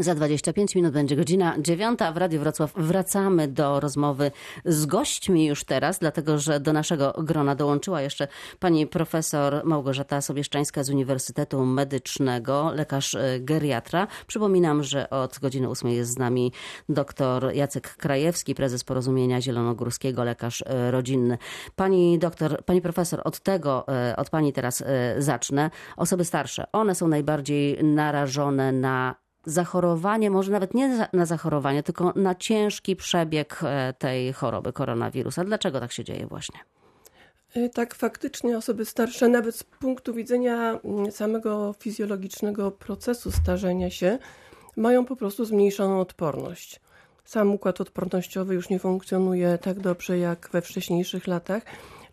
Za 25 minut będzie godzina dziewiąta w Radiu Wrocław. Wracamy do rozmowy z gośćmi już teraz, dlatego że do naszego grona dołączyła jeszcze pani profesor Małgorzata Sobieszczańska z Uniwersytetu Medycznego, lekarz e, geriatra. Przypominam, że od godziny ósmej jest z nami dr Jacek Krajewski, prezes Porozumienia Zielonogórskiego, lekarz e, rodzinny. Pani doktor, pani profesor, od tego, e, od pani teraz zacznę. Osoby starsze, one są najbardziej narażone na zachorowanie, może nawet nie na zachorowanie, tylko na ciężki przebieg e, tej choroby koronawirusa. Dlaczego tak się dzieje właśnie? E, tak, faktycznie osoby starsze, nawet z punktu widzenia mm, samego fizjologicznego procesu starzenia się, mają po prostu zmniejszoną odporność. Sam układ odpornościowy już nie funkcjonuje tak dobrze jak we wcześniejszych latach.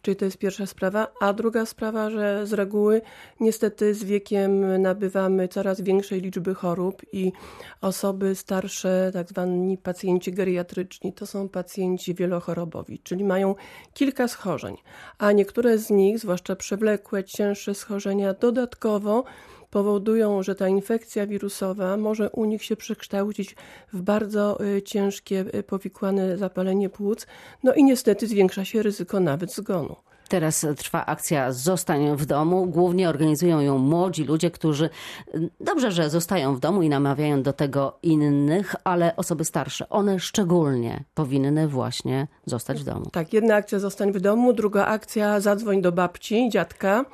Czyli to jest pierwsza sprawa. A druga sprawa, że z reguły niestety z wiekiem nabywamy coraz większej liczby chorób i osoby starsze, tak zwani pacjenci geriatryczni, to są pacjenci wielochorobowi, czyli mają kilka schorzeń, a niektóre z nich, zwłaszcza przewlekłe, cięższe schorzenia, dodatkowo powodują, że ta infekcja wirusowa może u nich się przekształcić w bardzo y, ciężkie y, powikłane zapalenie płuc, no i niestety zwiększa się ryzyko nawet zgonu. Teraz trwa akcja Zostań w domu. Głównie organizują ją młodzi ludzie, którzy y, dobrze, że zostają w domu i namawiają do tego innych, ale osoby starsze, one szczególnie powinny właśnie zostać w domu. Tak, jedna akcja Zostań w domu, druga akcja Zadzwoń do babci, dziadka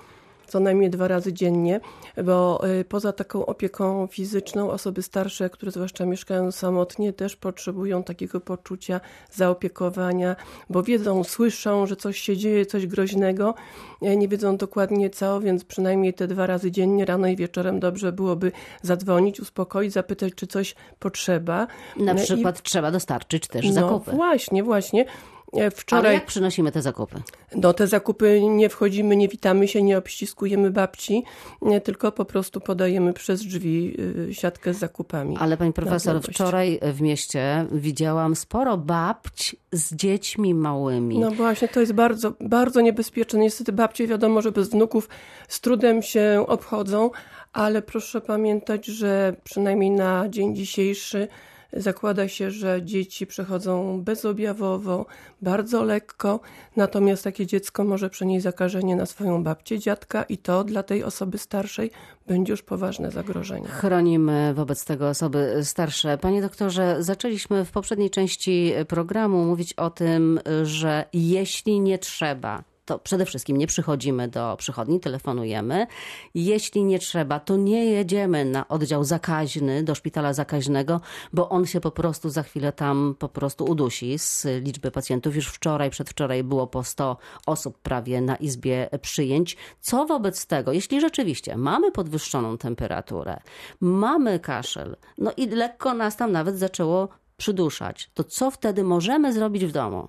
co najmniej dwa razy dziennie, bo y, poza taką opieką fizyczną osoby starsze, które zwłaszcza mieszkają samotnie, też potrzebują takiego poczucia zaopiekowania, bo wiedzą, słyszą, że coś się dzieje, coś groźnego, e, nie wiedzą dokładnie co, więc przynajmniej te dwa razy dziennie, rano i wieczorem dobrze byłoby zadzwonić, uspokoić, zapytać, czy coś potrzeba. Na e, przykład I... trzeba dostarczyć też no, zakupy. Właśnie, właśnie. E, wczoraj, Ale jak przynosimy te zakupy? Do te zakupy nie wchodzimy, nie witamy się, nie obściskujemy babci, nie, tylko po prostu podajemy przez drzwi y, siatkę z zakupami. Ale pani profesor, wczoraj w mieście widziałam sporo babć z dziećmi małymi. No właśnie, to jest bardzo, bardzo niebezpieczne. Niestety babcie wiadomo, że bez wnuków z trudem się obchodzą, ale proszę pamiętać, że przynajmniej na dzień dzisiejszy zakłada się, że dzieci przechodzą bezobjawowo, bardzo lekko, natomiast takie dziecko może przenieść zakażenie na swoją babcię, dziadka i to dla tej osoby starszej będzie już poważne zagrożenie. Chronimy wobec tego osoby starsze. Panie doktorze, zaczęliśmy w poprzedniej części programu mówić o tym, że jeśli nie trzeba, to przede wszystkim nie przychodzimy do przychodni, telefonujemy. Jeśli nie trzeba, to nie jedziemy na oddział zakaźny, do szpitala zakaźnego, bo on się po prostu za chwilę tam po prostu udusi z liczby pacjentów. Już wczoraj, przedwczoraj było po 100 osób prawie na izbie przyjęć. Co wobec tego, jeśli rzeczywiście mamy podwyższoną temperaturę, mamy kaszel, no i lekko nas tam nawet zaczęło przyduszać, to co wtedy możemy zrobić w domu?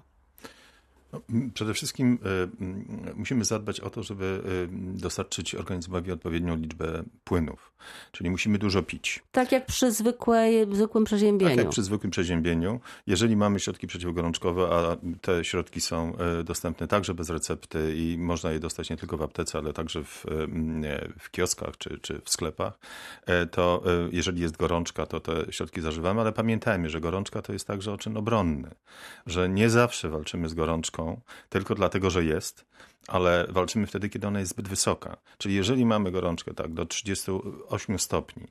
No, przede wszystkim y, musimy zadbać o to, żeby y, dostarczyć organizmowi odpowiednią liczbę płynów. Czyli musimy dużo pić. Tak jak przy zwykłej, zwykłym przeziębieniu. Tak jak przy zwykłym przeziębieniu. Jeżeli mamy środki przeciwgorączkowe, a te środki są y, dostępne także bez recepty i można je dostać nie tylko w aptece, ale także w, w kioskach czy, czy w sklepach, to jeżeli jest gorączka, to te środki zażywamy, ale pamiętajmy, że gorączka to jest także oczyn obronny. Że nie zawsze walczymy z gorączką, tylko dlatego, że jest, ale walczymy wtedy, kiedy ona jest zbyt wysoka. Czyli jeżeli mamy gorączkę tak do 38 stopni,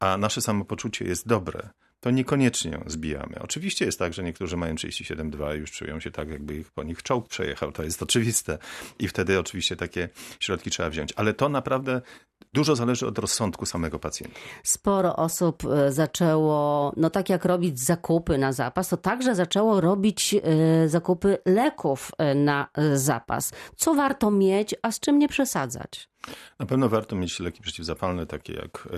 a nasze samopoczucie jest dobre, to niekoniecznie ją zbijamy. Oczywiście jest tak, że niektórzy mają 37,2 i już czują się tak, jakby ich po nich czołg przejechał. To jest oczywiste. I wtedy oczywiście takie środki trzeba wziąć. Ale to naprawdę Dużo zależy od rozsądku samego pacjenta. Sporo osób e, zaczęło, no tak jak robić zakupy na zapas, to także zaczęło robić e, zakupy leków e, na zapas. Co warto mieć, a z czym nie przesadzać? Na pewno warto mieć leki przeciwzapalne, takie jak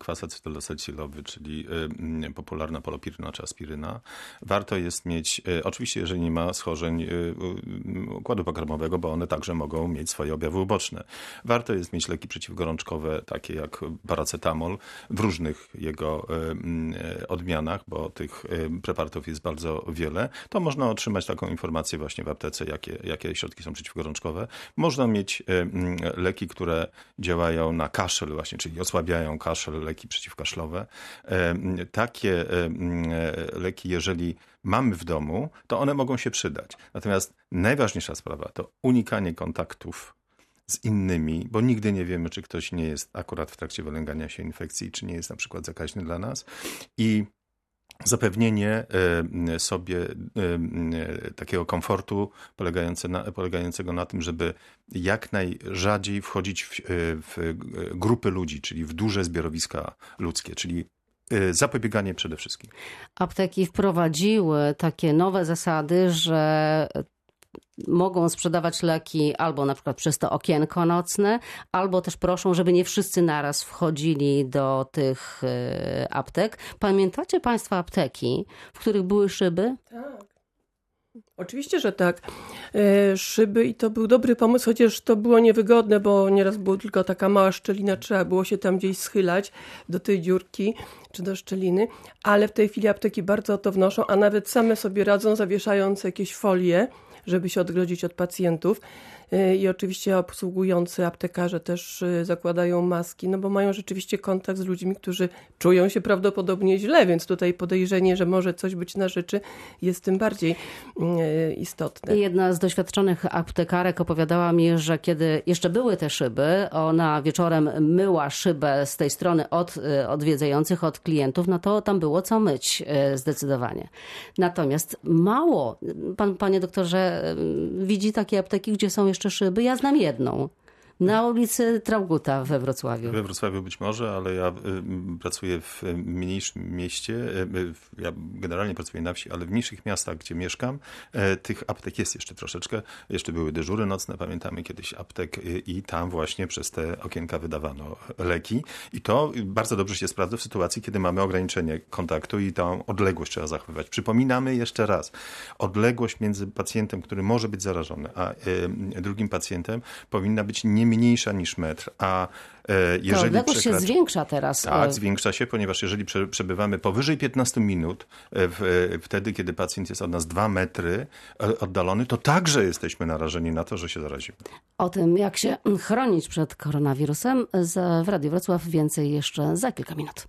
kwas acetylosacilowy, czyli popularna polopiryna czy aspiryna. Warto jest mieć, oczywiście jeżeli nie ma schorzeń układu pokarmowego, bo one także mogą mieć swoje objawy uboczne. Warto jest mieć leki przeciwgorączkowe, takie jak paracetamol, w różnych jego odmianach, bo tych preparatów jest bardzo wiele. To można otrzymać taką informację właśnie w aptece, jakie, jakie środki są przeciwgorączkowe. Można mieć leki, które które działają na kaszel właśnie, czyli osłabiają kaszel, leki przeciwkaszlowe. E, takie e, leki, jeżeli mamy w domu, to one mogą się przydać. Natomiast najważniejsza sprawa to unikanie kontaktów z innymi, bo nigdy nie wiemy, czy ktoś nie jest akurat w trakcie wylęgania się infekcji, czy nie jest na przykład zakaźny dla nas. I zapewnienie e, sobie e, e, takiego komfortu polegającego na tym, żeby jak najrzadziej wchodzić w, w grupy ludzi, czyli w duże zbiorowiska ludzkie, czyli zapobieganie przede wszystkim. Apteki wprowadziły takie nowe zasady, że mogą sprzedawać leki albo na przykład przez to okienko nocne, albo też proszą, żeby nie wszyscy naraz wchodzili do tych e, aptek. Pamiętacie Państwo apteki, w których były szyby? Tak. Oczywiście, że tak. E, szyby i to był dobry pomysł, chociaż to było niewygodne, bo nieraz była tylko taka mała szczelina, trzeba było się tam gdzieś schylać do tej dziurki czy do szczeliny, ale w tej chwili apteki bardzo o to wnoszą, a nawet same sobie radzą, zawieszając jakieś folie żeby się odgrodzić od pacjentów. Y, I oczywiście obsługujący aptekarze też y, zakładają maski, no bo mają rzeczywiście kontakt z ludźmi, którzy czują się prawdopodobnie źle, więc tutaj podejrzenie, że może coś być na rzeczy, jest tym bardziej y, istotne. Jedna z doświadczonych aptekarek opowiadała mi, że kiedy jeszcze były te szyby, ona wieczorem myła szybę z tej strony od odwiedzających, od klientów, no to tam było co myć zdecydowanie. Natomiast mało, pan, panie doktorze, widzi takie apteki, gdzie są jeszcze jeszcze szyby. Ja znam jedną. Na ulicy Trauguta we Wrocławiu. We Wrocławiu być może, ale ja y, pracuję w mniejszym mieście. Y, y, ja generalnie pracuję na wsi, ale w mniejszych miastach, gdzie mieszkam, tych aptek jest jeszcze troszeczkę. Jeszcze były dyżury nocne, pamiętamy kiedyś aptek i tam właśnie przez te okienka wydawano leki. I to bardzo dobrze się sprawdza w sytuacji, kiedy mamy ograniczenie kontaktu i tą odległość trzeba zachowywać. Przypominamy jeszcze raz, odległość między pacjentem, który może być zarażony, a drugim pacjentem powinna być nie mniejsza niż metr, a e, jeżeli... To odległość się zwiększa teraz. Tak, e. zwiększa się, ponieważ jeżeli przebywamy powyżej 15 minut, e, w, wtedy kiedy pacjent jest od nas 2 metry oddalony, to także jesteśmy narażeni na to, że się zarazimy. O tym, jak się chronić przed koronawirusem w Radiu Wrocław więcej jeszcze za kilka minut.